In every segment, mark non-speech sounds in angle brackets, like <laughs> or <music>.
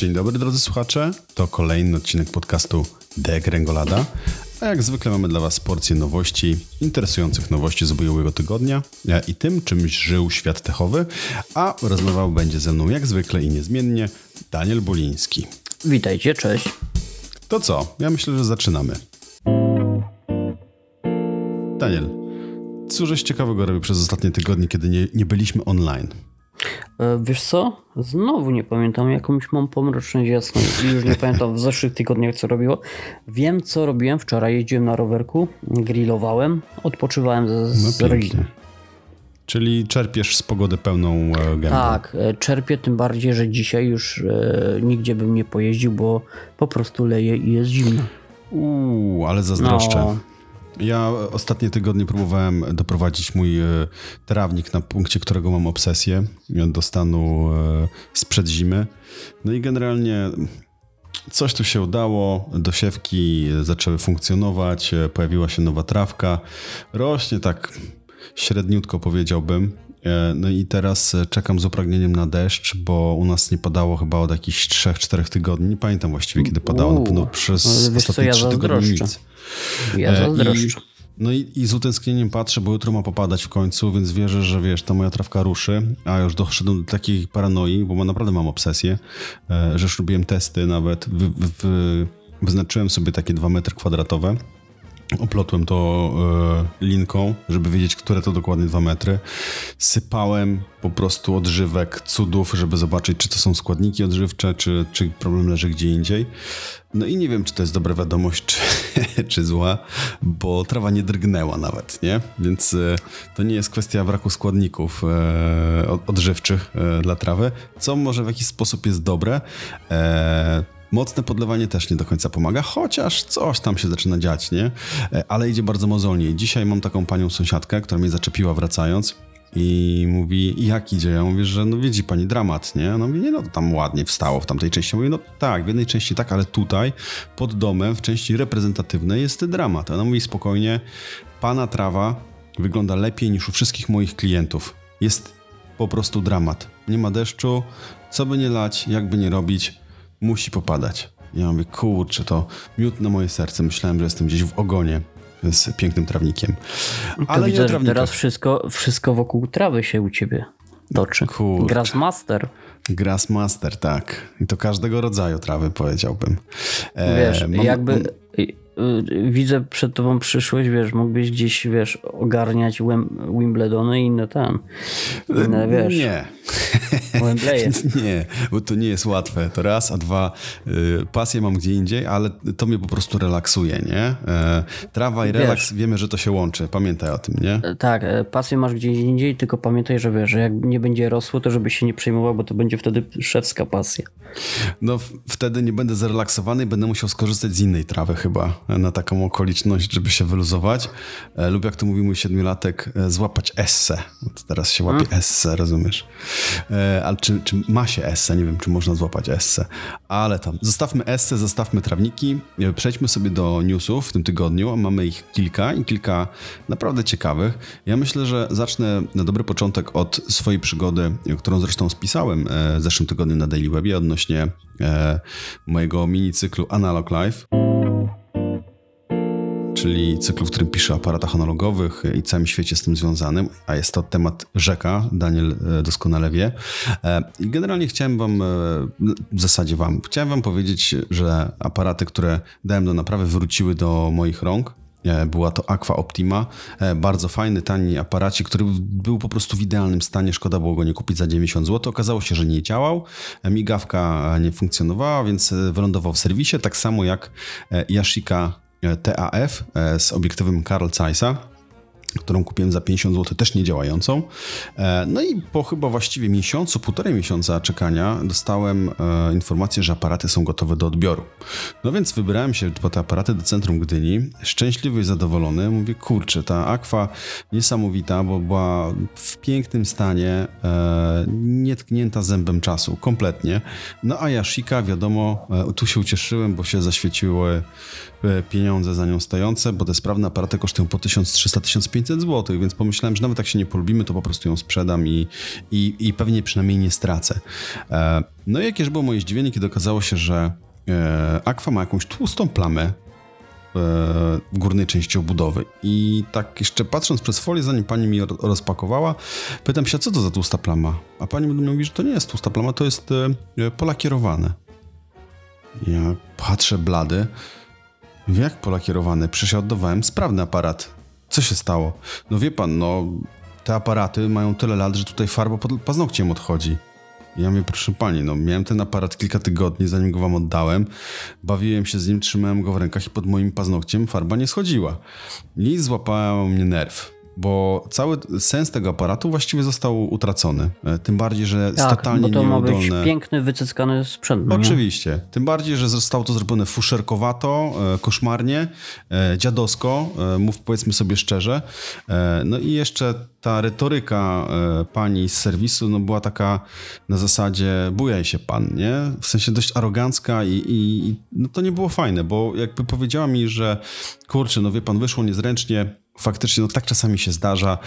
Dzień dobry drodzy słuchacze, to kolejny odcinek podcastu De Gręgolada, a jak zwykle mamy dla Was porcję nowości, interesujących nowości z ubiegłego tygodnia e, i tym, czymś żył świat techowy, a rozmawiał będzie ze mną jak zwykle i niezmiennie Daniel Buliński. Witajcie, cześć. To co? Ja myślę, że zaczynamy. Daniel, cóżeś ciekawego robił przez ostatnie tygodnie, kiedy nie, nie byliśmy online? E, wiesz co? Znowu nie pamiętam. Jakąś mam pomroczność jasną i już nie pamiętam w zeszłych tygodniach co robiło. Wiem co robiłem wczoraj. Jeździłem na rowerku, grillowałem, odpoczywałem z, No rodziną. Czyli czerpiesz z pogody pełną e, gębą. Tak, e, czerpię tym bardziej, że dzisiaj już e, nigdzie bym nie pojeździł, bo po prostu leje i jest zimno. Uuu, ale zazdroszczę. No. Ja ostatnie tygodnie próbowałem doprowadzić mój e, trawnik na punkcie, którego mam obsesję e, do stanu e, sprzed zimy. No i generalnie coś tu się udało, dosiewki zaczęły funkcjonować, pojawiła się nowa trawka. Rośnie tak średniutko powiedziałbym. E, No i teraz e, czekam z upragnieniem na deszcz, bo u nas nie padało chyba od jakichś 3-4 tygodni. Nie pamiętam właściwie kiedy padało. Na pewno Uuu, przez ostatnie ja 3 tygodnie nic. Ja E, zazdroszczę. No i, i z utęsknieniem patrzę, bo jutro ma popadać w końcu, więc wierzę, że wiesz, ta moja trawka ruszy, a już doszedłem do takiej paranoi, bo naprawdę mam obsesję, że już robiłem testy nawet, wy, wy, wy, wyznaczyłem sobie takie dwa metry kwadratowe, oplotłem to e, linką, żeby wiedzieć, które to dokładnie dwa metry. Sypałem po prostu odżywek, cudów, żeby zobaczyć, czy to są składniki odżywcze, czy, czy problem leży gdzie indziej. No i nie wiem, czy to jest dobra wiadomość, czy, <laughs> czy zła, bo trawa nie drgnęła nawet, nie? Więc e, to nie jest kwestia braku składników od- odżywczych dla trawy, co może w jakiś sposób jest dobre. Mocne podlewanie też nie do końca pomaga, chociaż coś tam się zaczyna dziać, nie? E, Ale idzie bardzo mozolnie. Dzisiaj mam taką panią sąsiadkę, która mnie zaczepiła wracając i mówi, jak idzie? Ja mówię, że no widzi pani dramat, nie? No mówi, nie no, tam ładnie wstało w tamtej części. Ja mówię, no tak, w jednej części tak, ale tutaj, pod domem, w części reprezentatywnej jest dramat. Ona mówi spokojnie, pana trawa wygląda lepiej niż u wszystkich moich klientów. Jest po prostu dramat. Nie ma deszczu, co by nie lać, jak by nie robić, musi popadać. Ja mówię, kurczę, to miód na moje serce. Myślałem, że jestem gdzieś w ogonie z pięknym trawnikiem. Ale nie widzę, trawnikach. teraz wszystko, wszystko wokół trawy się u ciebie toczy. Kurczę. Grassmaster. Grassmaster, tak. I to każdego rodzaju trawy, powiedziałbym. E, Wiesz, mam- jakby widzę przed tobą przyszłość, wiesz, mógłbyś gdzieś, wiesz, ogarniać Wim- Wimbledony i inne tam. Inne, wiesz, Nie. <laughs> Wembleje. <laughs> Nie, bo to nie jest łatwe. To raz, a dwa, y, pasję mam gdzie indziej, ale to mnie po prostu relaksuje, nie? E, trawa i Wiesz. relaks, wiemy, że to się łączy. Pamiętaj o tym, nie? Tak, e, pasję masz gdzieś indziej, tylko pamiętaj, że wiesz, że jak nie będzie rosło, to żebyś się nie przejmował, bo to będzie wtedy szewska pasja. No wtedy nie będę zrelaksowany i będę musiał skorzystać z innej trawy chyba e, na taką okoliczność, żeby się wyluzować. E, lub jak to mówi mój siedmiolatek, e, złapać esse. No to teraz się łapie esse, rozumiesz? Ale czy, czy ma się esse? Nie wiem, czy można złapać esse. Ale tam, zostawmy esse, zostawmy trawniki. Przejdźmy sobie do newsów w tym tygodniu. Mamy ich kilka i kilka naprawdę ciekawych. Ja myślę, że zacznę na dobry początek od swojej przygody, którą zresztą spisałem w zeszłym tygodniu na Daily Webie odnośnie e, mojego mini cyklu Analog Life czyli cyklu, w którym piszę o aparatach analogowych i całym świecie z tym związanym, a jest to temat rzeka, Daniel e, doskonale wie. E, I generalnie chciałem wam, e, w zasadzie wam, chciałem wam powiedzieć, że aparaty, które dałem do naprawy, wróciły do moich rąk. E, Była to Aqua Optima, e, bardzo fajny, tani aparacik, który był po prostu w idealnym stanie, szkoda było go nie kupić za 90 zł. Okazało się, że nie działał, e, migawka nie funkcjonowała, więc wylądował w serwisie, tak samo jak Yashica TAF z obiektywem Carl Zeissa którą kupiłem za 50 zł, też nie działającą. E, No i po chyba właściwie miesiącu, półtorej miesiąca czekania dostałem e, informację, że aparaty są gotowe do odbioru. No więc wybrałem się po te aparaty do centrum Gdyni, szczęśliwy i zadowolony. Mówię, kurczę, ta Aqua niesamowita, bo była w pięknym stanie, e, nietknięta zębem czasu, kompletnie. No a Yashica, wiadomo, tu się ucieszyłem, bo się zaświeciły pieniądze za nią stojące, bo te sprawne aparaty kosztują po 1300-1500 500 zł, więc pomyślałem, że nawet jak się nie polubimy, to po prostu ją sprzedam i, i, i pewnie przynajmniej nie stracę. E, no i jakież było moje zdziwienie, kiedy okazało się, że e, Aqua ma jakąś tłustą plamę e, w górnej części obudowy. I tak jeszcze patrząc przez folię, zanim pani mi rozpakowała, pytam się, co to za tłusta plama? A pani mówi, że to nie jest tłusta plama, to jest polakierowane. Ja patrzę blady. Jak polakierowane? Przecież ja oddawałem sprawny aparat. Co się stało? No wie pan, no te aparaty mają tyle lat, że tutaj farba pod paznokciem odchodzi. Ja mówię, proszę pani, no miałem ten aparat kilka tygodni, zanim go wam oddałem. Bawiłem się z nim, trzymałem go w rękach i pod moim paznokciem farba nie schodziła. I złapała mnie nerw bo cały sens tego aparatu właściwie został utracony. E, tym bardziej, że jest tak, totalnie bo to nieudolne. ma być piękny, wycyckany sprzęt. No Oczywiście. Nie? Tym bardziej, że zostało to zrobione fuszerkowato, e, koszmarnie, e, dziadowsko, mów powiedzmy sobie szczerze. No i jeszcze ta retoryka pani z serwisu no była taka na zasadzie bujaj się pan, nie? W sensie dość arogancka i, i no to nie było fajne, bo jakby powiedziała mi, że kurczę, no wie pan, wyszło niezręcznie, faktycznie no tak czasami się zdarza.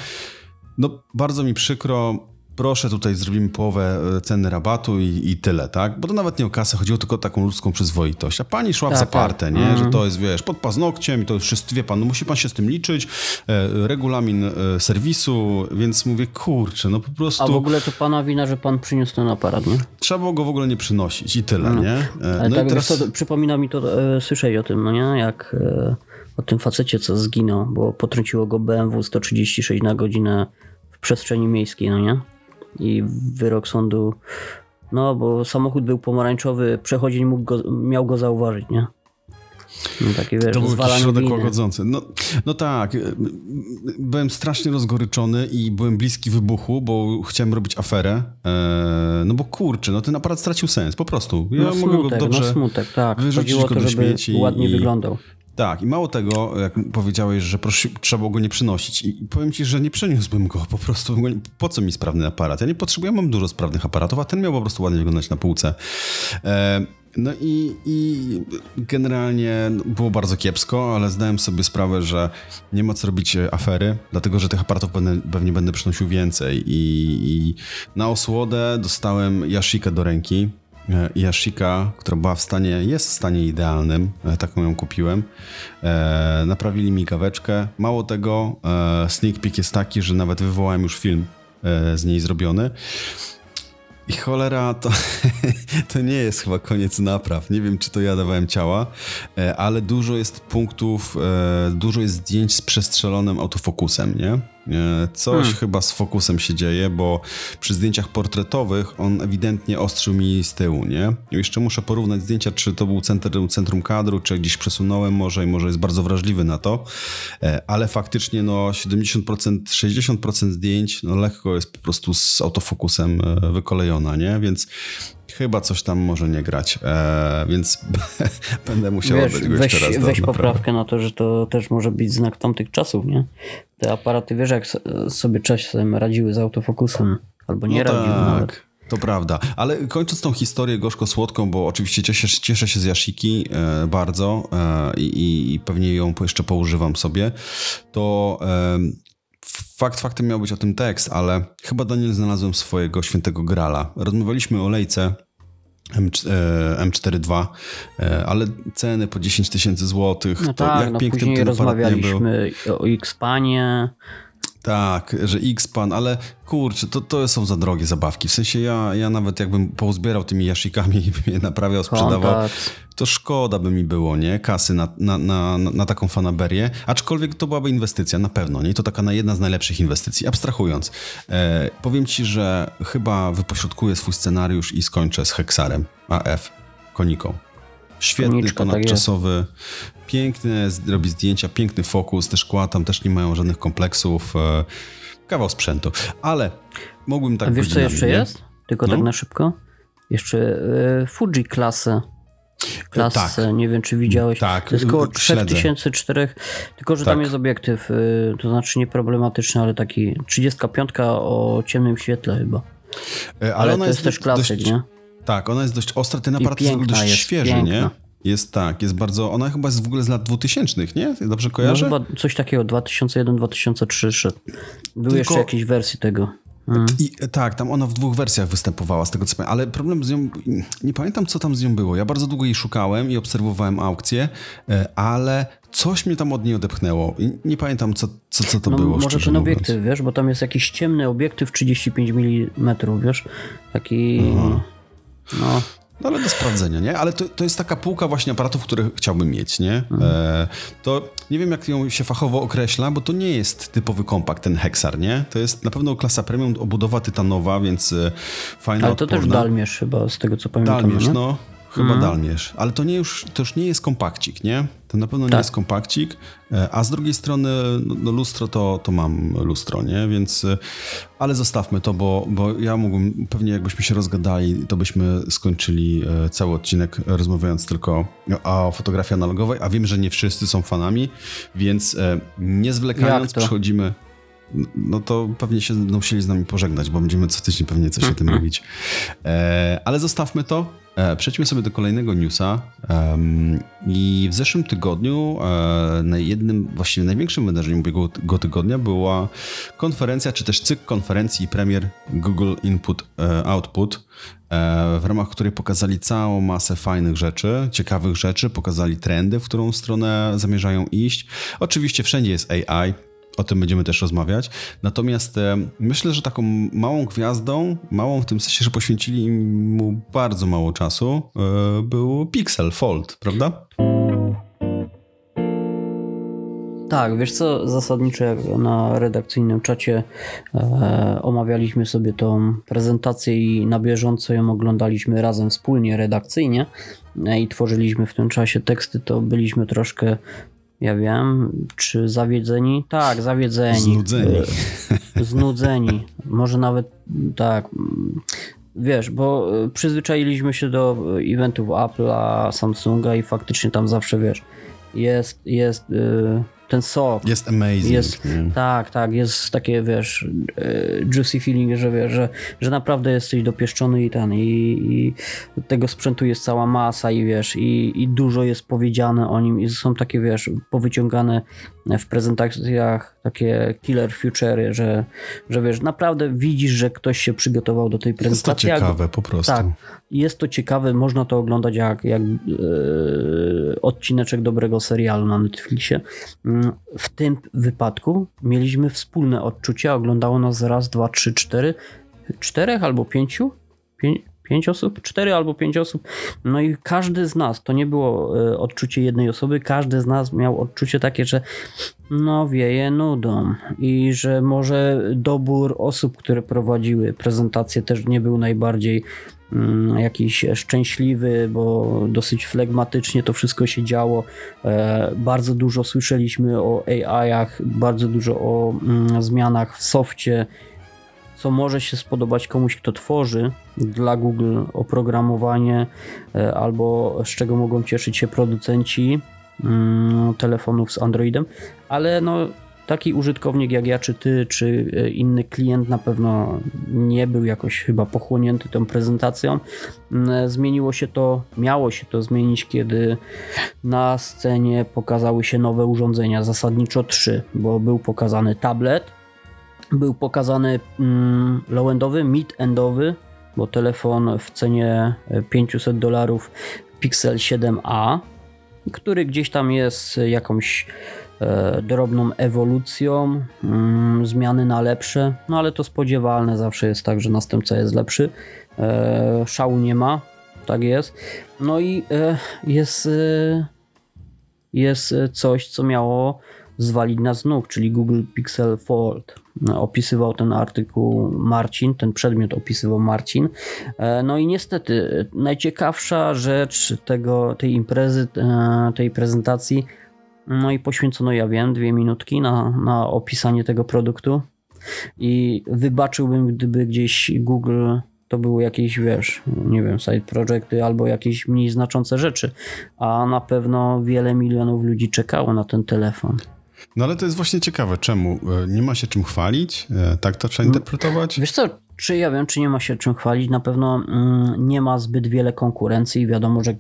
No bardzo mi przykro, proszę tutaj zrobimy połowę e, ceny rabatu i, i, tyle, tak? Bo to nawet nie o kasę, chodziło tylko o taką ludzką przyzwoitość. A pani szła tak, w zaparte, tak. nie? Mm. Że to jest, wiesz, pod paznokciem i to już wszystko, wie pan, no musi pan się z tym liczyć, e, regulamin e, serwisu, więc mówię, kurczę, no po prostu... A w ogóle to pana wina, że pan przyniósł ten aparat, nie? Trzeba było go w ogóle nie przynosić i tyle, no. nie? E, Ale no tak, i teraz... to, przypomina mi to, e, słyszeć o tym, no nie? Jak... E o tym facecie, co zginął, bo potrąciło go BMW 136 na godzinę w przestrzeni miejskiej, no nie? I wyrok sądu, no bo samochód był pomarańczowy, przechodzień mógł go, miał go zauważyć, nie? No takie, wiesz, to był jakiś środek łagodzący. No, no tak, byłem strasznie rozgoryczony i byłem bliski wybuchu, bo chciałem robić aferę. Eee, no bo kurczę, no ten aparat stracił sens, po prostu. Ja no mogę smutek, go dobrze no smutek, tak. Chodziło to, żeby ładnie i... wyglądał. Tak, i mało tego, jak powiedziałeś, że prosi, trzeba go nie przynosić. I powiem ci, że nie przeniósłbym go po prostu. Po co mi sprawny aparat? Ja nie potrzebuję, mam dużo sprawnych aparatów, a ten miał po prostu ładnie wyglądać na półce. E, no i, i generalnie było bardzo kiepsko, ale zdałem sobie sprawę, że nie ma co robić afery, dlatego że tych aparatów pewnie, pewnie będę przynosił więcej. I, I na osłodę dostałem Yashikę do ręki E, Yashika, która była w stanie, jest w stanie idealnym, e, taką ją kupiłem. E, naprawili mi gaweczkę. Mało tego, e, sneak peek jest taki, że nawet wywołałem już film e, z niej zrobiony. I cholera, to, <laughs> to nie jest chyba koniec napraw. Nie wiem, czy to ja dawałem ciała, e, ale dużo jest punktów, dużo jest zdjęć z przestrzelonym autofokusem, nie? E, coś hmm. chyba z fokusem się dzieje, bo przy zdjęciach portretowych on ewidentnie ostrzył mi z tyłu, nie? Jeszcze muszę porównać zdjęcia, czy to był centrum, centrum kadru, czy gdzieś przesunąłem może i może jest bardzo wrażliwy na to, e, ale faktycznie no 70%, 60% zdjęć no lekko jest po prostu z autofokusem e, wykolejona, nie? Więc chyba coś tam może nie grać, więc <laughs> będę musiał Wiesz, oddać go weź, jeszcze raz. Weź poprawkę na to, że to też może być znak tamtych czasów, nie? Te aparaty, wiesz, jak sobie czasem radziły z autofokusem, albo nie no radziły tak. nawet. To prawda, ale kończąc tą historię gorzko-słodką, bo oczywiście cieszę, cieszę się z Yashiki e, bardzo e, i, i, pewnie ją jeszcze poużywam sobie, to e, fakt faktem miał być o tym tekst, ale chyba Daniel znalazłem swojego świętego grala. Rozmawialiśmy o lejce M42, e, e, ale ceny po 10 tysięcy złotych. No to tak, jak no piękny później ten rozmawialiśmy o X-Panie. Tak, że X-Pan, ale kurczę, to, to są za drogie zabawki. W sensie ja, ja nawet jakbym pozbierał tymi jaszikami i bym je naprawiał, sprzedawał, to szkoda by mi było, nie? Kasy na, na, na, na taką fanaberię. Aczkolwiek to byłaby inwestycja, na pewno, nie? To taka jedna z najlepszych inwestycji. Abstrahując, e, powiem ci, że chyba wypośrodkuję swój scenariusz i skończę z Hexarem AF, koniką. Świetny, Koniczka, ponadczasowy, tak piękny, robi zdjęcia, piękny fokus, te szkła tam też nie mają żadnych kompleksów. E, kawał sprzętu, ale mógłbym tak A wiesz, co jeszcze nie? jest? Tylko no? tak na szybko? Jeszcze y, Fuji klasę klasę. Tak. Nie wiem, czy widziałeś. Tak, to jest około 3004, tylko że tak. tam jest obiektyw, y, to znaczy nieproblematyczny, ale taki 35 o ciemnym świetle chyba. Ale, ale to jest też klasyk, dość, nie? Tak, ona jest dość ostra, ten aparat jest dość jest świeży, piękna. nie? Jest tak, jest bardzo. Ona chyba jest w ogóle z lat 2000, nie? Dobrze No kojarzę? chyba coś takiego 2001-2003 szedł. Były Tylko- jeszcze jakieś wersje tego. Mm. I, tak, tam ona w dwóch wersjach występowała, z tego co pamiętam, ale problem z nią, nie pamiętam co tam z nią było. Ja bardzo długo jej szukałem i obserwowałem aukcje, e, ale coś mnie tam od niej odepchnęło. I nie pamiętam co, co, co to No, było, może ten mówiąc. obiektyw, wiesz, bo tam jest jakiś ciemny obiektyw 35 mm, wiesz, taki, no, No ale do sprawdzenia, nie? Ale to, to jest taka półka właśnie aparatów, które chciałbym mieć, nie? Mhm. E, to nie wiem, jak ją się fachowo określa, bo to nie jest typowy kompakt, ten Hexar, nie? To jest na pewno klasa premium, obudowa tytanowa, więc e, fajna, ale to też odporna. Dalmierz chyba, z tego co pamiętam, Dalmierz, no. Chyba Dalmierz. Ale to, nie już, to już nie jest kompakcik, nie? To na pewno nie Tak. jest kompakcik. E, A z drugiej strony no, no lustro to, to mam lustro, nie? Więc... e, Ale zostawmy to, bo, bo ja mógłbym... Pewnie jakbyśmy się rozgadali, to byśmy skończyli e, cały odcinek rozmawiając tylko o fotografii analogowej, a wiem, że nie wszyscy są fanami, więc nie zwlekając przechodzimy... No to pewnie się będą musieli z nami pożegnać, bo będziemy co tydzień pewnie coś o tym <clears throat> mówić. E, ale zostawmy to. E, przejdźmy sobie do kolejnego newsa. I w zeszłym tygodniu e, na jednym, właściwie największym wydarzeniem ubiegłego tygodnia była konferencja, czy też cykl konferencji premier Google Input e, Output, w ramach której pokazali całą masę fajnych rzeczy, ciekawych rzeczy, pokazali trendy, w którą stronę zamierzają iść. Oczywiście wszędzie jest AI, o tym będziemy też rozmawiać. Natomiast e, myślę, że taką małą gwiazdą, małą w tym sensie, że poświęcili mu bardzo mało czasu, e, był Pixel Fold, prawda? Tak, wiesz co, zasadniczo na redakcyjnym czacie e, omawialiśmy sobie tą prezentację i na bieżąco ją oglądaliśmy razem wspólnie redakcyjnie e, i tworzyliśmy w tym czasie teksty, to byliśmy troszkę, ja wiem, czy zawiedzeni? Tak, zawiedzeni. Znudzeni. <laughs> Znudzeni. Może nawet tak. Wiesz, bo e, przyzwyczailiśmy się do eventów Apple'a, Samsunga i faktycznie tam zawsze, wiesz, jest, jest e, ten sok. Jest amazing. Jest, nie? tak, tak, jest takie, wiesz, e, juicy feeling, że wiesz, że, że naprawdę jesteś dopieszczony i ten, i, i tego sprzętu jest cała masa i wiesz, i, i dużo jest powiedziane o nim i są takie, wiesz, powyciągane w prezentacjach takie killer future, że, że wiesz, naprawdę widzisz, że ktoś się przygotował do tej Jest to prezentacji. ciekawe po prostu. tak, jest to ciekawe, można to oglądać jak, jak e, odcineczek dobrego serialu na Netflixie. Mm, W tym wypadku mieliśmy wspólne odczucia, oglądało nas raz, dwa, trzy, cztery, czterech albo pięciu? Pię, pięć osób? Cztery albo pięć osób. No i każdy z nas, to nie było e, odczucie jednej osoby, każdy z nas miał odczucie takie, że no wieje nudą i że może dobór osób, które prowadziły prezentację też nie był najbardziej mm, jakiś szczęśliwy, bo dosyć flegmatycznie to wszystko się działo. E, bardzo dużo słyszeliśmy o AI-ach, bardzo dużo o mm, zmianach w softie, co może się spodobać komuś, kto tworzy dla Google oprogramowanie, e, albo z czego mogą cieszyć się producenci mm, telefonów z Androidem, ale no taki użytkownik jak ja, czy ty, czy e, inny klient na pewno nie był jakoś chyba pochłonięty tą prezentacją. Mm, Zmieniło się to, miało się to zmienić, kiedy na scenie pokazały się nowe urządzenia, zasadniczo trzy, bo był pokazany tablet, był pokazany mm, low-endowy, mid-endowy, bo telefon w cenie e, 500 dolarów Pixel 7a, który gdzieś tam jest jakąś e, drobną ewolucją, mm, zmiany na lepsze, no ale to spodziewalne zawsze jest tak, że następca jest lepszy. E, szału nie ma, tak jest. No i e, jest, e, jest e, coś, co miało zwalić nas z nóg, czyli Google Pixel Fold. Opisywał ten artykuł Marcin, ten przedmiot opisywał Marcin. E, No i niestety najciekawsza rzecz tego, tej imprezy, e, tej prezentacji, no i poświęcono, ja wiem, dwie minutki na, na opisanie tego produktu i wybaczyłbym, gdyby gdzieś Google to były jakieś, wiesz, nie wiem, side projecty albo jakieś mniej znaczące rzeczy, a na pewno wiele milionów ludzi czekało na ten telefon. No ale to jest właśnie ciekawe, czemu? E, Nie ma się czym chwalić? E, Tak to trzeba interpretować? Wiesz co, Czy ja wiem, czy nie ma się czym chwalić? Na pewno mm, nie ma zbyt wiele konkurencji. Wiadomo, że, y,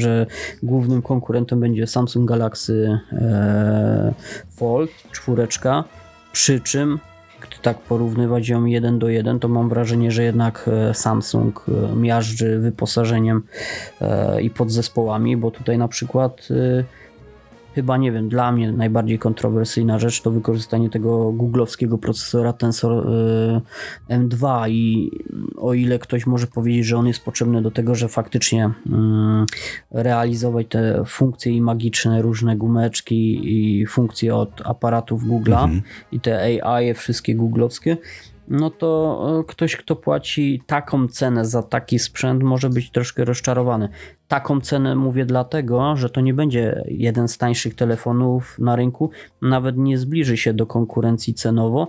że głównym konkurentem będzie Samsung Galaxy e, Fold czwóreczka. Przy czym, gdy tak porównywać ją jeden do jeden, to mam wrażenie, że jednak e, Samsung e, miażdży wyposażeniem e, i podzespołami, bo tutaj na przykład chyba nie wiem, dla mnie najbardziej kontrowersyjna rzecz to wykorzystanie tego googlowskiego procesora Tensor y, M2 i o ile ktoś może powiedzieć, że on jest potrzebny do tego, że faktycznie mm, realizować te funkcje i magiczne różne gumeczki i funkcje od aparatów Google'a mhm. i te AI wszystkie googlowskie, no to e, ktoś, kto płaci taką cenę za taki sprzęt, może być troszkę rozczarowany. Taką cenę mówię dlatego, że to nie będzie jeden z tańszych telefonów na rynku, nawet nie zbliży się do konkurencji cenowo.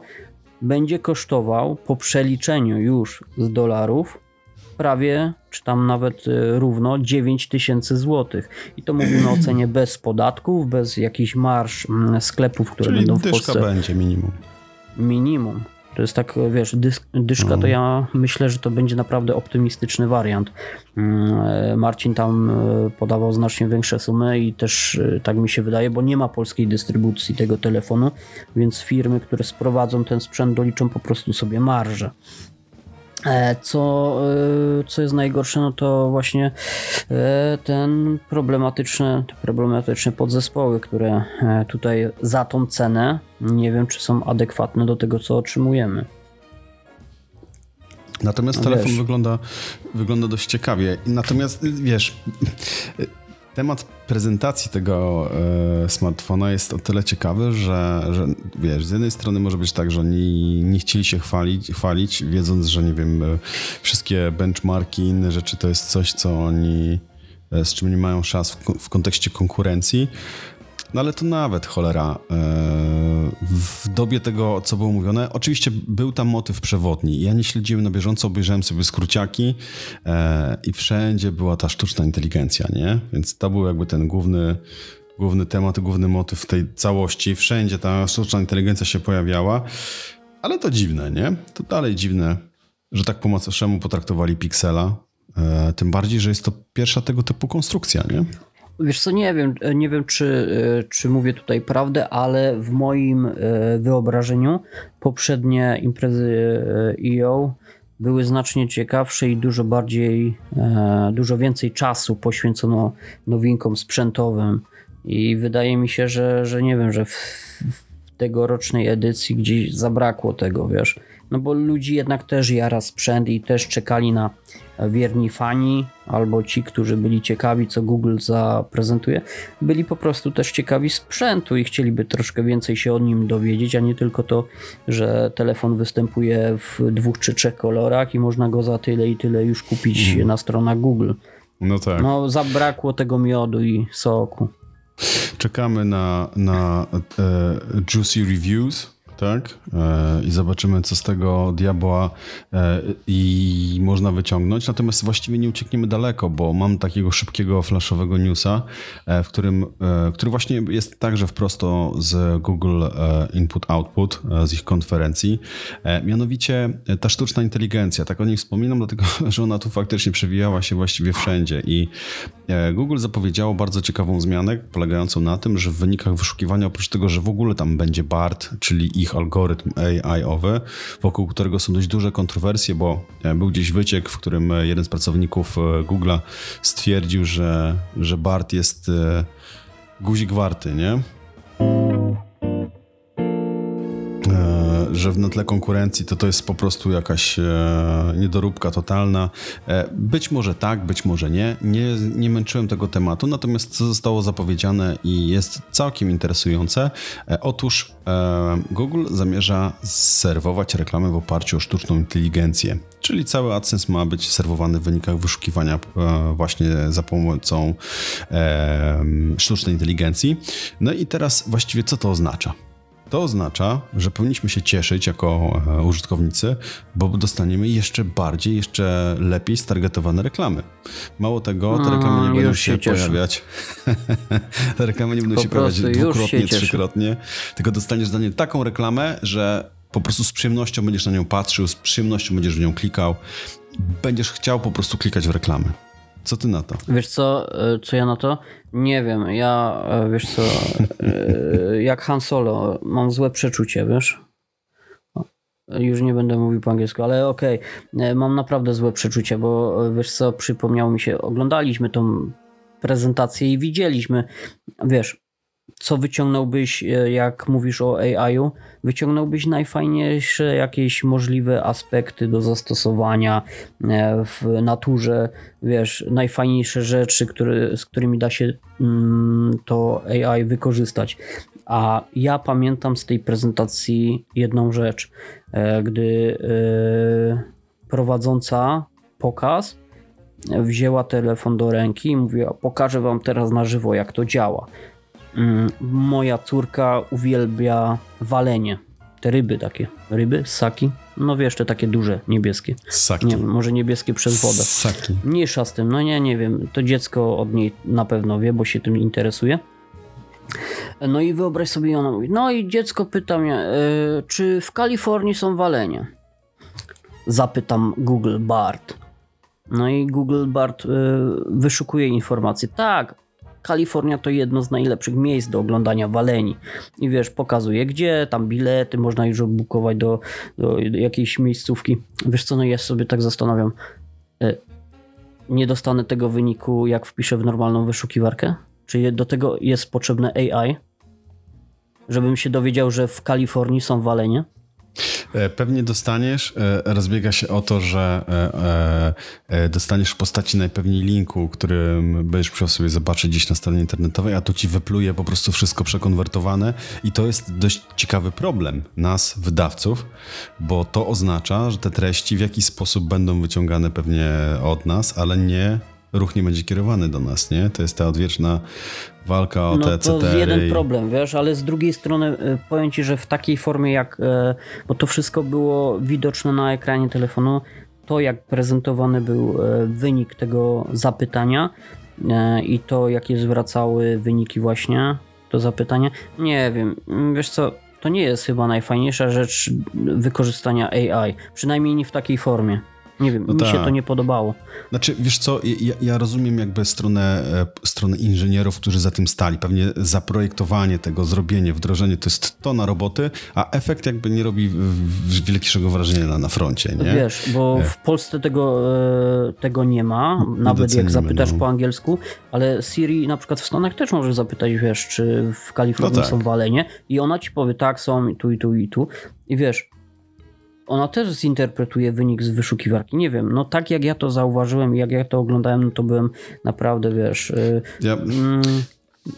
Będzie kosztował po przeliczeniu już z dolarów prawie, czy tam nawet e, równo 9 tysięcy złotych. I to mówimy o cenie <clears throat> bez podatków, bez jakichś marsz mm, sklepów, które Czyli będą w Polsce. będzie minimum. Minimum. To jest tak, wiesz, dysk, dyszka, to mhm. ja myślę, że to będzie naprawdę optymistyczny wariant. Mm, Marcin tam e, podawał znacznie większe sumy i też e, tak mi się wydaje, bo nie ma polskiej dystrybucji tego telefonu, więc firmy, które sprowadzą ten sprzęt, doliczą po prostu sobie marżę. E, co, e, co jest najgorsze, no to właśnie e, ten problematyczne, te problematyczne podzespoły, które tutaj za tą cenę nie wiem, czy są adekwatne do tego, co otrzymujemy. Natomiast no telefon wygląda, wygląda dość ciekawie. Natomiast wiesz, Temat prezentacji tego e, smartfona jest o tyle ciekawy, że, że wiesz, z jednej strony może być tak, że oni nie chcieli się chwalić, chwalić, wiedząc, że nie wiem, e, wszystkie benchmarki, inne rzeczy to jest coś, co oni e, z czym nie mają szans w, w kontekście konkurencji. No ale to nawet cholera. E, w dobie tego, co było mówione, oczywiście był tam motyw przewodni. Ja nie śledziłem na bieżąco, obejrzałem sobie skróciaki e, i wszędzie była ta sztuczna inteligencja, nie? Więc to był jakby ten główny, główny temat, główny motyw tej całości. Wszędzie ta sztuczna inteligencja się pojawiała, ale to dziwne, nie? To dalej dziwne, że tak po macoszemu potraktowali Pixela. E, tym bardziej, że jest to pierwsza tego typu konstrukcja, nie? Wiesz co, nie wiem, nie wiem czy, czy mówię tutaj prawdę, ale w moim e, wyobrażeniu poprzednie imprezy EO e były znacznie ciekawsze i dużo bardziej, e, dużo więcej czasu poświęcono nowinkom sprzętowym. I wydaje mi się, że, że nie wiem, że w, w tegorocznej edycji gdzieś zabrakło tego, wiesz. No bo ludzi jednak też jara sprzęt i też czekali na wierni fani albo ci, którzy byli ciekawi, co Google zaprezentuje, byli po prostu też ciekawi sprzętu i chcieliby troszkę więcej się o nim dowiedzieć, a nie tylko to, że telefon występuje w dwóch czy trzech kolorach i można go za tyle i tyle już kupić mhm. na stronach Google. No tak. No zabrakło tego miodu i soku. Czekamy na, na e, Juicy Reviews tak? E, I zobaczymy, co z tego diabła e, i można wyciągnąć. Natomiast właściwie nie uciekniemy daleko, bo mam takiego szybkiego, flashowego newsa, e, w którym, który właśnie jest także wprost z Google Input-Output, z ich konferencji. Mianowicie ta sztuczna inteligencja. Tak o niej wspominam, dlatego <laughs> że ona tu faktycznie przewijała się właściwie wszędzie i Google zapowiedziało bardzo ciekawą zmianę, polegającą na tym, że w wynikach wyszukiwania, oprócz tego, że w ogóle tam będzie BART, czyli ich algorytm AI-owy, wokół którego są dość duże kontrowersje, bo e, był gdzieś wyciek, w którym e, jeden z pracowników e, Google'a stwierdził, że, że BART jest guzik warty, nie? Że na tle konkurencji to to jest po prostu jakaś e, niedoróbka totalna. E, być może tak, być może nie. nie. Nie męczyłem tego tematu, natomiast co zostało zapowiedziane i jest całkiem interesujące. E, otóż Google zamierza serwować reklamy w oparciu o sztuczną inteligencję, czyli cały AdSense ma być serwowany w wynikach wyszukiwania właśnie za pomocą sztucznej inteligencji. No i teraz właściwie co to oznacza? To oznacza, że powinniśmy się cieszyć jako e, użytkownicy, bo dostaniemy jeszcze bardziej, jeszcze lepiej stargetowane reklamy. Mało tego, te reklamy nie będą się, pojawiać. <laughs> te reklamy nie będą się pojawiać dwukrotnie, trzykrotnie, tylko dostaniesz za nie taką reklamę, że po prostu z przyjemnością będziesz na nią patrzył, z przyjemnością będziesz w nią klikał, będziesz chciał po prostu klikać w reklamy. Co ty na to? Wiesz co, e, co ja na to? Nie wiem, ja, e, wiesz co, e, jak Han Solo, mam złe przeczucie, wiesz? Już nie będę mówił po angielsku, ale okej, okay. mam naprawdę złe przeczucie, bo wiesz co, przypomniało mi się, oglądaliśmy tą prezentację i widzieliśmy, wiesz, co wyciągnąłbyś, e, jak mówisz o AI-u? Wyciągnąłbyś najfajniejsze jakieś możliwe aspekty do zastosowania e, w naturze, wiesz, najfajniejsze rzeczy, które, z którymi da się mm, to AI wykorzystać. A ja pamiętam z tej prezentacji jedną rzecz, e, gdy prowadząca pokaz wzięła telefon do ręki i mówiła: Pokażę wam teraz na żywo, jak to działa. Mm, moja córka uwielbia walenie. Te ryby takie. Ryby, saki. No wiesz, te takie duże, niebieskie. Saki. Nie, może niebieskie przez wodę. Saki. Mniejsza z tym, no nie, nie wiem. To dziecko od niej na pewno wie, bo się tym interesuje. No i wyobraź sobie, ona mówi, no i dziecko pyta mnie, yy, czy w Kalifornii są walenie? Zapytam Google Bart. No i Google Bart yy, wyszukuje informacje. Tak, Kalifornia to jedno z najlepszych miejsc do oglądania waleni. I wiesz, pokazuje gdzie, tam bilety, można już bukować do, do jakiejś miejscówki. Wiesz co, no ja sobie tak zastanawiam, e, nie dostanę tego wyniku, jak wpiszę w normalną wyszukiwarkę? Czy do tego jest potrzebne AI? Żebym się dowiedział, że w Kalifornii są walenie? E, pewnie dostaniesz, e, rozbiega się o to, że e, dostaniesz w postaci najpewniej linku, którym będziesz musiał sobie zobaczyć gdzieś na stronie internetowej, a tu ci wypluje po prostu wszystko przekonwertowane. I to jest dość ciekawy problem nas, wydawców, bo to oznacza, że te treści w jakiś sposób będą wyciągane pewnie od nas, ale nie ruch nie będzie kierowany do nas, nie? To jest ta odwieczna walka o no, te to jest jeden problem, wiesz, ale z drugiej strony y, powiem ci, że w takiej formie jak, y, bo to wszystko było widoczne na ekranie telefonu, to jak prezentowany był y, wynik tego zapytania i to jakie zwracały wyniki właśnie to zapytanie, nie wiem, wiesz co, to nie jest chyba najfajniejsza rzecz wykorzystania AI, przynajmniej nie w takiej formie. Nie wiem, no mi ta. się to nie podobało. Znaczy, wiesz co, ja, ja, rozumiem jakby stronę, e, stronę inżynierów, którzy za tym stali. Pewnie zaprojektowanie tego, zrobienie, wdrożenie to jest to na roboty, a efekt jakby nie robi wielkiego wrażenia na, na froncie, nie? Wiesz, bo e. w Polsce tego, e, tego nie ma, nawet jak zapytasz no. po angielsku, ale Siri na przykład w Stanach też może zapytać, wiesz, czy w Kalifornii no tak. są walenie i ona ci powie, tak, są tu i tu i tu i wiesz, ona też zinterpretuje wynik z wyszukiwarki. Nie wiem, no tak jak ja to zauważyłem i jak ja to oglądałem, no to byłem naprawdę, wiesz... Yy, ja... Mm,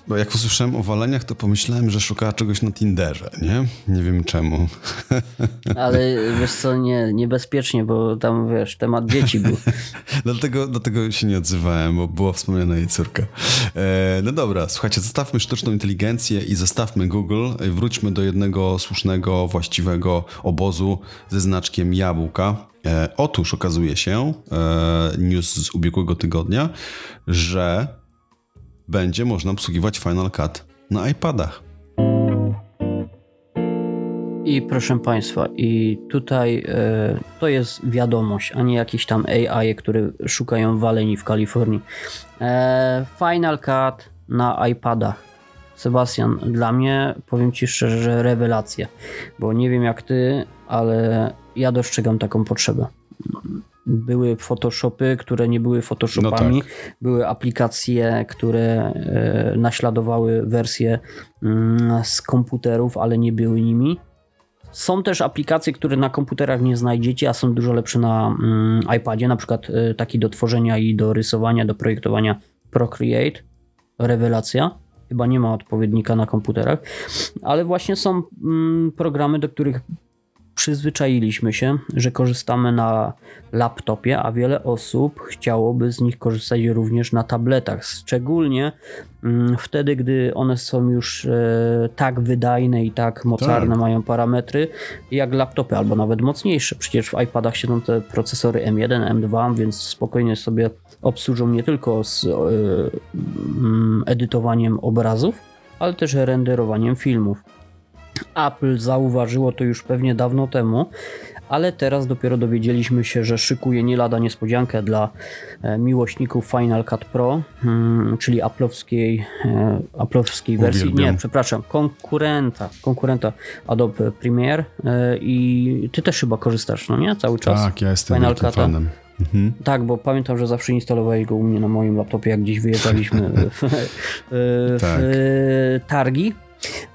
bo jak usłyszałem o waleniach, to pomyślałem, że szukała czegoś na Tinderze, nie? Nie wiem czemu. <laughs> Ale wiesz co, nie, niebezpiecznie, bo tam, wiesz, temat dzieci był. <laughs> dlatego, dlatego się nie odzywałem, bo była wspomniana jej córka. E, no dobra, słuchajcie, zostawmy sztuczną inteligencję i zostawmy Google. Wróćmy do jednego słusznego, właściwego obozu ze znaczkiem jabłka. E, otóż okazuje się, e, news z ubiegłego tygodnia, że będzie można obsługiwać Final Cut na iPadach. I proszę Państwa, i tutaj e, to jest wiadomość, a nie jakieś tam AI, które szukają waleni w Kalifornii. E, Final Cut na iPadach. Sebastian, dla mnie powiem Ci szczerze, rewelacja, bo nie wiem jak Ty, ale ja dostrzegam taką potrzebę były Photoshopy, które nie były Photoshopami, no tak. były aplikacje, które e, naśladowały wersje mm, z komputerów, ale nie były nimi. Są też aplikacje, które na komputerach nie znajdziecie, a są dużo lepsze na mm, iPadzie, na przykład e, taki do tworzenia i do rysowania, do projektowania Procreate. Rewelacja. Chyba nie ma odpowiednika na komputerach, ale właśnie są mm, programy, do których przyzwyczailiśmy się, że korzystamy na laptopie, a wiele osób chciałoby z nich korzystać również na tabletach, szczególnie mm, wtedy, gdy one są już e, tak wydajne i tak mocarne, tak. mają parametry jak laptopy, albo nawet mocniejsze. Przecież w iPadach siedzą te procesory M1, M2, więc spokojnie sobie obsłużą nie tylko z e, mm, edytowaniem obrazów, ale też renderowaniem filmów. Apple zauważyło to już pewnie dawno temu, ale teraz dopiero dowiedzieliśmy się, że szykuje nie lada niespodziankę dla e, miłośników Final Cut Pro, hmm, czyli Apple'owskiej, e, Apple'owskiej wersji, Uwielbiam. nie, przepraszam, konkurenta, konkurenta Adobe Premiere e, i ty też chyba korzystasz, no nie? Cały czas. Tak, ja jestem Final Cut'a. fanem. Mhm. Tak, bo pamiętam, że zawsze instalowałeś go u mnie na moim laptopie, jak gdzieś wyjeżdżaliśmy w, w Tak. targi.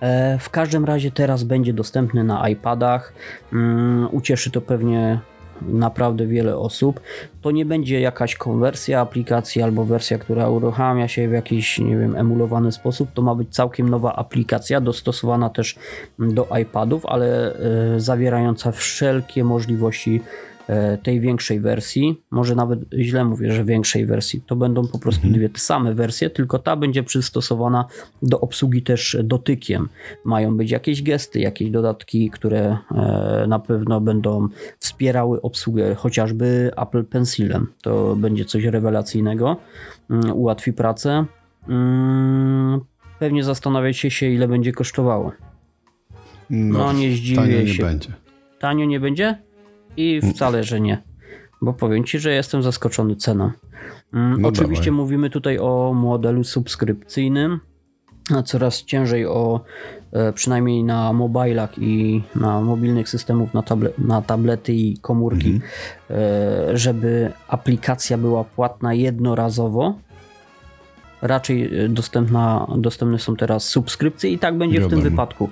E, W każdym razie teraz będzie dostępny na iPadach. Mm, Ucieszy to pewnie naprawdę wiele osób. To nie będzie jakaś konwersja aplikacji albo wersja, która uruchamia się w jakiś, nie wiem, emulowany sposób. To ma być całkiem nowa aplikacja, dostosowana też do iPadów, ale e, zawierająca wszelkie możliwości tej większej wersji. Może nawet źle mówię, że większej wersji. To będą po prostu dwie te same wersje, tylko ta będzie przystosowana do obsługi też dotykiem. Mają być jakieś gesty, jakieś dodatki, które e, na pewno będą wspierały obsługę chociażby Apple Pencilem. To będzie coś rewelacyjnego, mm, ułatwi pracę. Mm, Pewnie zastanawiacie się, ile będzie kosztowało. No, nie zdziwię tanio nie się. będzie. Tanio nie będzie? I wcale, że nie. Bo powiem ci, że jestem zaskoczony ceną. Mm, No Oczywiście dawaj. mówimy tutaj o modelu subskrypcyjnym. A coraz ciężej o, e, przynajmniej na mobilach i na mobilnych systemów, na, table, na tablety i komórki, e, żeby aplikacja była płatna jednorazowo. Raczej e, dostępna, dostępne są teraz subskrypcje i tak będzie w tym Wiadomo. wypadku.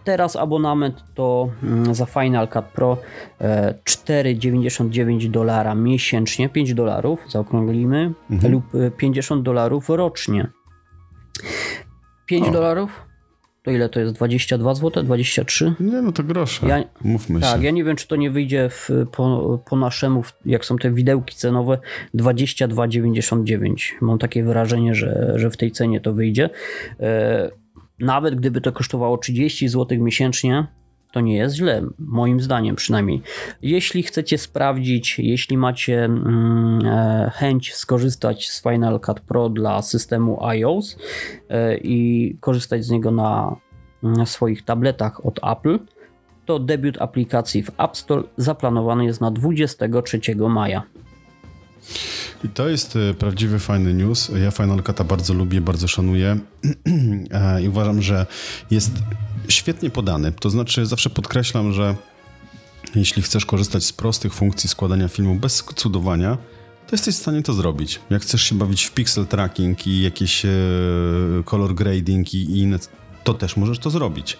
E, Teraz abonament to mm, za Final Cut Pro e, 4,99 dolara miesięcznie, 5 dolarów zaokrąglimy, Mhm. lub e, 50 dolarów rocznie. 5 O. dolarów? To ile to jest? 22 zł? 23? Nie, no to grosze. Ja- Mówmy Tak, się. ja nie wiem, czy to nie wyjdzie w, po, po naszemu, jak są te widełki cenowe, 22,99. Mam takie wrażenie, że, że w tej cenie to wyjdzie. Nawet gdyby to kosztowało 30 zł miesięcznie, to nie jest źle, moim zdaniem przynajmniej. Jeśli chcecie sprawdzić, jeśli macie mm, e, chęć skorzystać z Final Cut Pro dla systemu iOS e, i korzystać z niego na, na swoich tabletach od Apple, to debiut aplikacji w App Store zaplanowany jest na 23 maja. I to jest e, prawdziwy fajny news. Ja Final Cut'a bardzo lubię, bardzo szanuję <clears throat> E, i uważam, że jest świetnie podany. To znaczy zawsze podkreślam, że jeśli chcesz korzystać z prostych funkcji składania filmu bez cudowania, to jesteś w stanie to zrobić. Jak chcesz się bawić w pixel tracking i jakieś e, color grading i, inne, to też możesz to zrobić.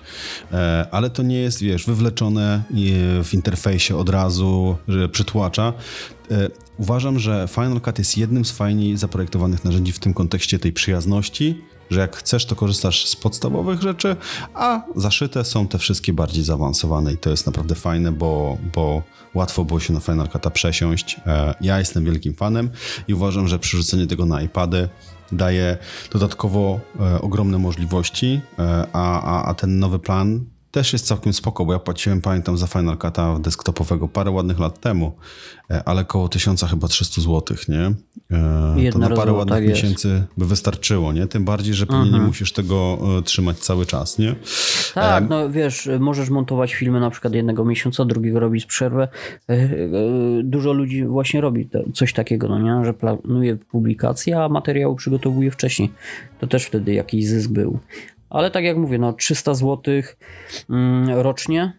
Ale to nie jest, wiesz, wywleczone w interfejsie od razu, że przytłacza. E, uważam, że Final Cut jest jednym z fajniej zaprojektowanych narzędzi w tym kontekście tej przyjazności, że jak chcesz, to korzystasz z podstawowych rzeczy, a zaszyte są te wszystkie bardziej zaawansowane i to jest naprawdę fajne, bo, bo łatwo było się na Final Cut'a przesiąść. E, Ja jestem wielkim fanem i uważam, że przerzucenie tego na iPady daje dodatkowo e, ogromne możliwości, a, a, a ten nowy plan też jest całkiem spoko, bo ja płaciłem, pamiętam, za Final Cut'a desktopowego parę ładnych lat temu, e, ale koło 1000 chyba 300 zł, nie? E, To na parę ładnych tak jest. miesięcy by wystarczyło, nie? Tym bardziej, że pewnie nie musisz tego e, trzymać cały czas, nie? Tak, no wiesz, możesz montować filmy na przykład jednego miesiąca, drugiego robić przerwę. Dużo ludzi właśnie robi coś takiego, no nie? że planuje publikację, a materiału przygotowuje wcześniej. To też wtedy jakiś zysk był. Ale tak jak mówię, no 300 zł rocznie,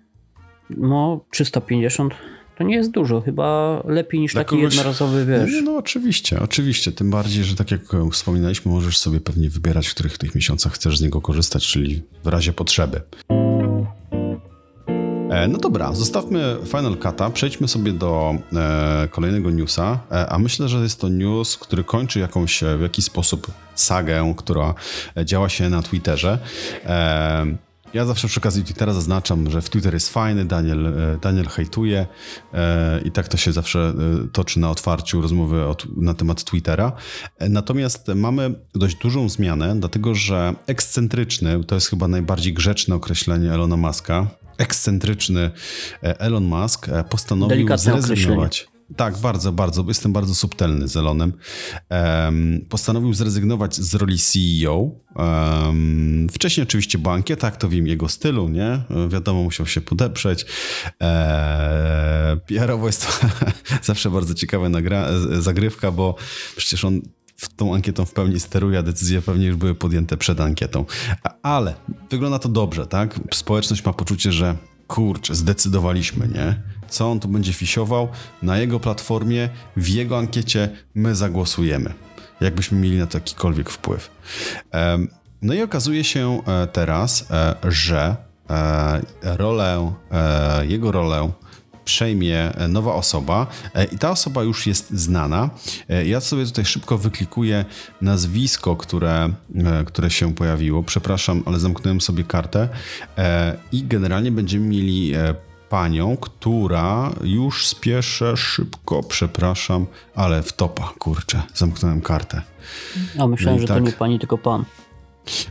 no 350 to nie jest dużo, chyba lepiej niż Dla taki kogoś- jednorazowy, wiesz. Nie, no oczywiście, oczywiście. Tym bardziej, że tak jak e, wspominaliśmy, możesz sobie pewnie wybierać, w których tych miesiącach chcesz z niego korzystać, czyli w razie potrzeby. E, No dobra, zostawmy Final Cut'a, przejdźmy sobie do e, kolejnego newsa, e, a myślę, że jest to news, który kończy jakąś, e, w jakiś sposób sagę, która e, działa się na Twitterze. E, ja zawsze przy okazji Twittera zaznaczam, że w Twitter jest fajny, Daniel, Daniel hejtuje i tak to się zawsze toczy na otwarciu rozmowy na temat Twittera. Natomiast mamy dość dużą zmianę, dlatego że ekscentryczny, to jest chyba najbardziej grzeczne określenie Elona Muska, ekscentryczny e, Elon Musk e, postanowił Delikatne zrezygnować. Tak, bardzo, bardzo. Jestem bardzo subtelny z Elonem. Um, postanowił zrezygnować z roli CEO. Um, wcześniej oczywiście była ankieta, jak to w jego stylu, nie? Wiadomo, musiał się podeprzeć. Eee, PR-owo jest to <laughs> zawsze bardzo ciekawa nagra- zagrywka, bo przecież on w tą ankietą w pełni steruje, a decyzje pewnie już były podjęte przed ankietą. Ale wygląda to dobrze, tak? Społeczność ma poczucie, że kurczę, zdecydowaliśmy, nie? Co on tu będzie fisiował na jego platformie, w jego ankiecie my zagłosujemy. Jakbyśmy mieli na to jakikolwiek wpływ. No i okazuje się e, teraz, e, że e, rolę, jego rolę przejmie nowa osoba i ta osoba już jest znana. Ja sobie tutaj szybko wyklikuję nazwisko, które, które się pojawiło. Przepraszam, ale zamknąłem sobie kartę i generalnie będziemy mieli panią, która już spieszę szybko, przepraszam, ale w topa, kurczę, zamknąłem kartę. A myślałem, no że tak. to nie pani, tylko pan.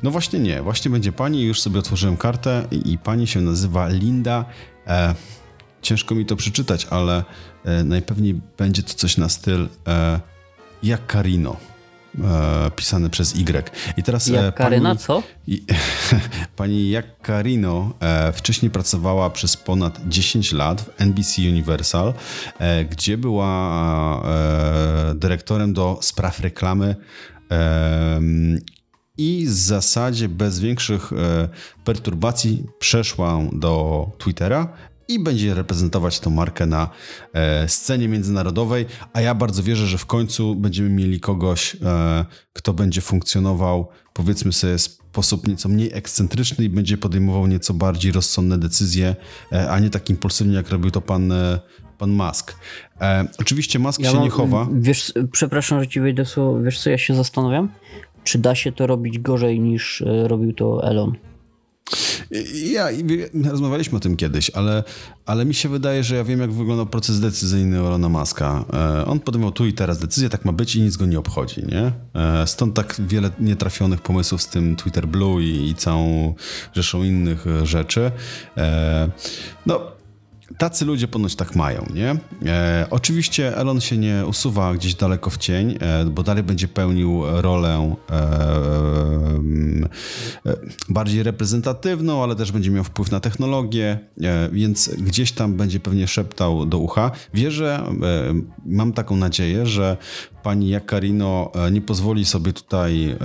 No właśnie nie, właśnie będzie pani, już sobie otworzyłem kartę i, i pani się nazywa Linda. E, ciężko mi to przeczytać, ale e, najpewniej będzie to coś na styl e, jak Karino e, pisane przez Y. I teraz e, jak Karyna, co? I, <laughs> pani Jak Karino e, wcześniej pracowała przez ponad 10 lat w NBC Universal, e, gdzie była dyrektorem do spraw reklamy i w zasadzie bez większych perturbacji przeszła do Twittera i będzie reprezentować tą markę na e, scenie międzynarodowej, a ja bardzo wierzę, że w końcu będziemy mieli kogoś, e, kto będzie funkcjonował, powiedzmy sobie, w sposób nieco mniej ekscentryczny i będzie podejmował nieco bardziej rozsądne decyzje, e, a nie tak impulsywnie, jak robił to pan, pan Musk. Oczywiście Musk ja się mam, nie chowa. Wiesz, przepraszam, że ci wejdę wiesz co ja się zastanawiam? Czy da się to robić gorzej niż robił to Elon? Ja, rozmawialiśmy o tym kiedyś, ale, ale mi się wydaje, że ja wiem, jak wygląda proces decyzyjny Elona Muska. E, on podejmował tu i teraz decyzję, tak ma być i nic go nie obchodzi, nie? E, stąd tak wiele nietrafionych pomysłów z tym Twitter Blue i, i całą rzeszą innych rzeczy. No, Tacy ludzie ponoć tak mają, nie? E, oczywiście Elon się nie usuwa gdzieś daleko w cień, e, bo dalej będzie pełnił rolę e, e bardziej reprezentatywną, ale też będzie miał wpływ na technologię, e, więc gdzieś tam będzie pewnie szeptał do ucha. Wierzę, e, mam taką nadzieję, że pani Jakarino nie pozwoli sobie tutaj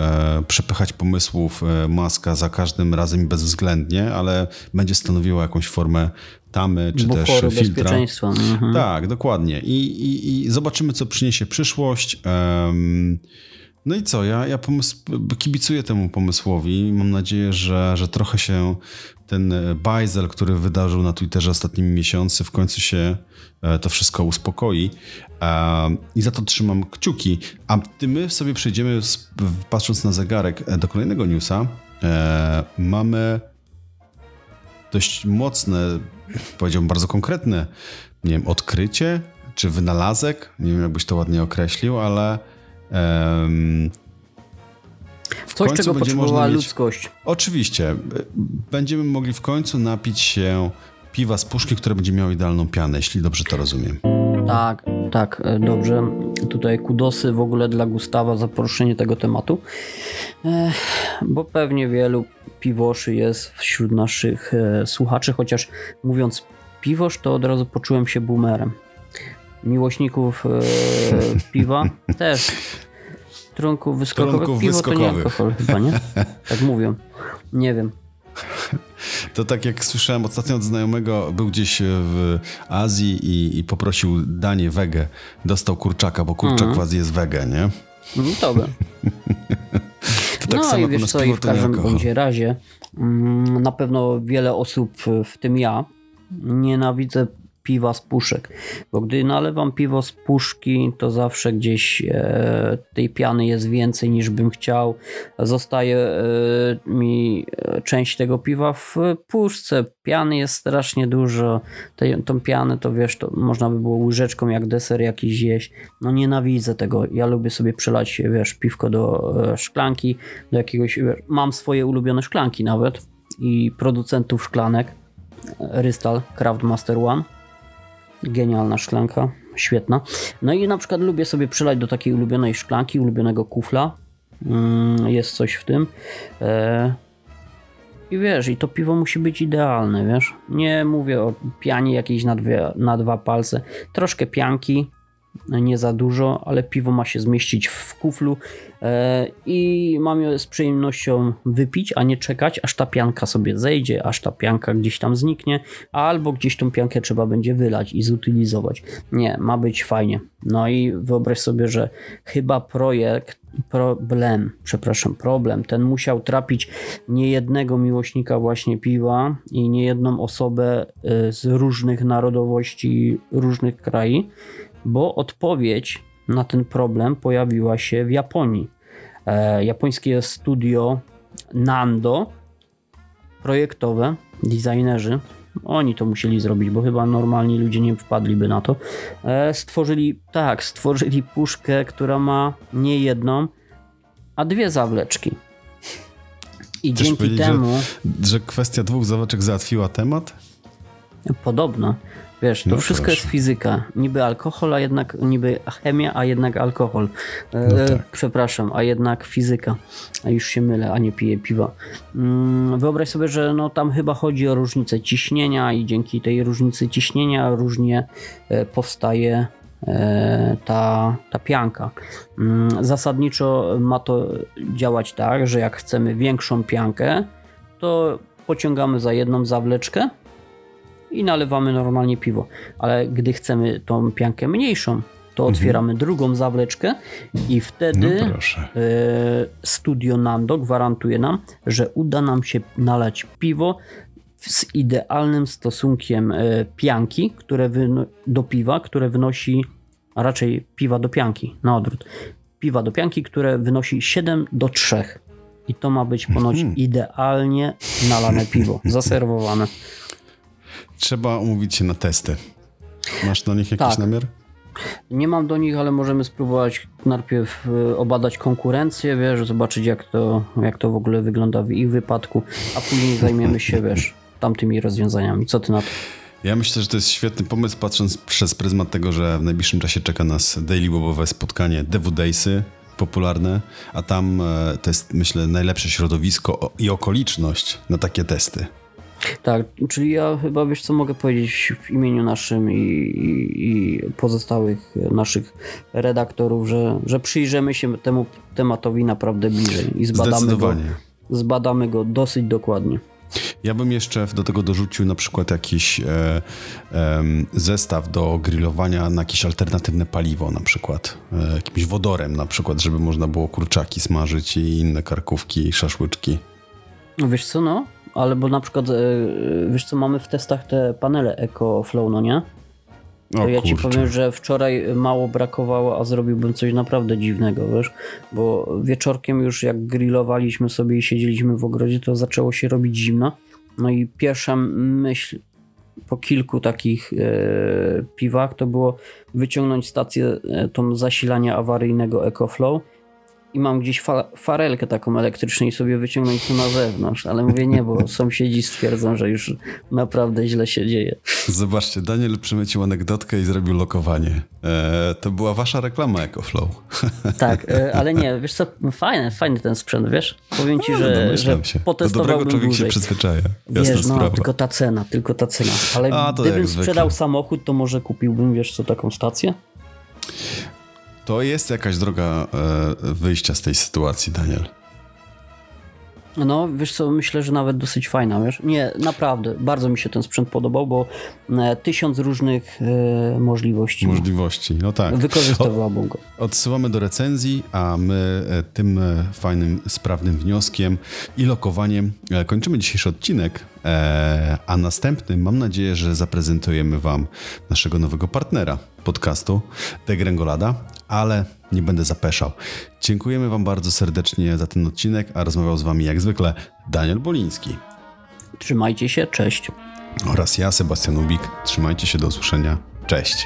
przepychać pomysłów Maska za każdym razem bezwzględnie, ale będzie stanowiła jakąś formę tamy, czy Buforu, też filtra. Mhm. Tak, dokładnie. I, i, I zobaczymy, co przyniesie przyszłość. Um, no i co, ja, ja pomysł, kibicuję temu pomysłowi. Mam nadzieję, że, że trochę się ten bajzel, który wydarzył na Twitterze ostatnimi miesiący, w końcu się e, to wszystko uspokoi. I za to trzymam kciuki. A ty my sobie przejdziemy, patrząc na zegarek, e, do kolejnego newsa. E, mamy dość mocne, powiedziałbym bardzo konkretne, nie wiem, odkrycie czy wynalazek, nie wiem jakbyś to ładnie określił, ale um, w Coś, końcu czego potrzebowała mieć... ludzkość. Oczywiście. Będziemy mogli w końcu napić się piwa z puszki, które będzie miało idealną pianę, jeśli dobrze to rozumiem. Tak, tak, e, dobrze. Tutaj kudosy w ogóle dla Gustawa za poruszenie tego tematu, bo pewnie wielu piwoszy jest wśród naszych e, słuchaczy, chociaż mówiąc piwosz, to od razu poczułem się boomerem. Miłośników e, <laughs> piwa też. Trunków wyskokowych. Trunków Piwo wyskokowych. to nie alkohol chyba, nie? <laughs> Tak mówią. Nie wiem. To tak jak słyszałem ostatnio od znajomego, był gdzieś w Azji i, i poprosił danie wege. Dostał kurczaka, bo kurczak mm. w Azji jest wege, nie? No dobra. <laughs> tak no i wiesz co, i w każdym bądź razie mm, na pewno wiele osób, w tym ja, nienawidzę piwa z puszek. Bo gdy nalewam piwo z puszki, to zawsze gdzieś e, tej piany jest więcej niż bym chciał. Zostaje e, mi e, część tego piwa w puszce. Piany jest strasznie dużo. Te, tą pianę to wiesz, to można by było łyżeczką jak deser jakiś jeść. No nienawidzę tego. Ja lubię sobie przelać, wiesz, piwko do e, szklanki, do jakiegoś, wiesz, mam swoje ulubione szklanki nawet i producentów szklanek. Rystal Craft Master One Genialna szklanka. świetna. No i na przykład lubię sobie przylać do takiej ulubionej szklanki, ulubionego kufla. Mm, jest coś w tym. E, I wiesz, i to piwo musi być idealne, wiesz. Nie mówię o pianie jakiejś na, dwie, na dwa palce. Troszkę pianki, nie za dużo, ale piwo ma się zmieścić w kuflu e, i mam je z przyjemnością wypić, a nie czekać, aż ta pianka sobie zejdzie, aż ta pianka gdzieś tam zniknie, albo gdzieś tą piankę trzeba będzie wylać i zutylizować. Nie, ma być fajnie. No i wyobraź sobie, że chyba projekt, problem, przepraszam, problem, ten musiał trapić niejednego miłośnika właśnie piwa i niejedną osobę e, z różnych narodowości, różnych krajów bo odpowiedź na ten problem pojawiła się w Japonii. E, japońskie studio Nando, projektowe, designerzy, oni to musieli zrobić, bo chyba normalni ludzie nie wpadliby na to. E, stworzyli, tak, stworzyli puszkę, która ma nie jedną, a dwie zawleczki. I Chcesz dzięki temu. Że, że kwestia dwóch zawleczek załatwiła temat? Podobno. Wiesz, to No wszystko proszę. jest fizyka. Niby alkohol, a jednak niby chemia, a jednak alkohol. E, No tak. Przepraszam, a jednak fizyka. A już się mylę, a nie piję piwa. Mm, wyobraź sobie, że no tam chyba chodzi o różnicę ciśnienia i dzięki tej różnicy ciśnienia różnie e, powstaje e, ta, ta pianka. Mm, Zasadniczo ma to działać tak, że jak chcemy większą piankę, to pociągamy za jedną zawleczkę i nalewamy normalnie piwo. Ale gdy chcemy tą piankę mniejszą, to otwieramy drugą zawleczkę i wtedy Mhm. No e, studio Nando gwarantuje nam, że uda nam się nalać piwo z idealnym stosunkiem e, pianki które do piwa, które wynosi, a raczej piwa do pianki, na odwrót. Piwa do pianki, które wynosi 7 do 3. I to ma być ponoć Mhm. idealnie nalane piwo, <laughs> zaserwowane. Trzeba umówić się na testy. Masz na nich jakiś Tak. namiar? Nie mam do nich, ale możemy spróbować najpierw y, obadać konkurencję, wiesz, zobaczyć jak to, jak to w ogóle wygląda w ich wypadku, a później <laughs> zajmiemy się, wiesz, tamtymi rozwiązaniami. Co ty na to? Ja myślę, że to jest świetny pomysł, patrząc przez pryzmat tego, że w najbliższym czasie czeka nas daily bobowe spotkanie DW Daysy, popularne, a tam e, to jest, myślę, najlepsze środowisko i okoliczność na takie testy. Tak, czyli ja chyba, wiesz co mogę powiedzieć w imieniu naszym i, i, i pozostałych naszych redaktorów, że, że przyjrzymy się temu tematowi naprawdę bliżej i zbadamy go, zbadamy go dosyć dokładnie. Ja bym jeszcze do tego dorzucił na przykład jakiś e, em, zestaw do grillowania na jakieś alternatywne paliwo, na przykład e, jakimś wodorem, na przykład, żeby można było kurczaki smażyć i inne karkówki, szaszłyczki. No Wiesz co, no, ale bo na przykład, e, wiesz co, mamy w testach te panele EcoFlow, no nie? O To ja ci kurczę. powiem, że wczoraj mało brakowało, a zrobiłbym coś naprawdę dziwnego, wiesz? Bo wieczorkiem już jak grillowaliśmy sobie i siedzieliśmy w ogrodzie, to zaczęło się robić zimno. No i pierwsza myśl po kilku takich e, piwach to było wyciągnąć stację e, tą zasilania awaryjnego EcoFlow i mam gdzieś fa- farelkę taką elektryczną i sobie wyciągnąć to na zewnątrz, ale mówię nie, bo <laughs> sąsiedzi stwierdzą, że już naprawdę źle się dzieje. Zobaczcie, Daniel przemycił anegdotkę i zrobił lokowanie. E, to była wasza reklama EcoFlow. <laughs> Tak, e, ale nie, wiesz co, fajny, fajny ten sprzęt, wiesz? Powiem ci, że, że Domyślam się. Do dobrego człowiek się dłużej. przyzwyczaja. Jasna Wiesz, no, sprawa. tylko ta cena, tylko ta cena. Ale A, gdybym jak zwykle. sprzedał samochód, to może kupiłbym, wiesz co, taką stację? To jest jakaś droga e, wyjścia z tej sytuacji, Daniel. No, wiesz co, myślę, że nawet dosyć fajna, wiesz? Nie, naprawdę, bardzo mi się ten sprzęt podobał, bo e, tysiąc różnych e, możliwości. Możliwości, no tak. Wykorzystywałbym go. Odsyłamy do recenzji, a my e, tym fajnym, sprawnym wnioskiem i lokowaniem kończymy dzisiejszy odcinek, a następnym mam nadzieję, że zaprezentujemy Wam naszego nowego partnera podcastu Degrengolada, ale nie będę zapeszał. Dziękujemy Wam bardzo serdecznie za ten odcinek, a rozmawiał z Wami jak zwykle Daniel Boliński Trzymajcie się, cześć. oraz ja, Sebastian Ubik. Trzymajcie się, do usłyszenia. Cześć.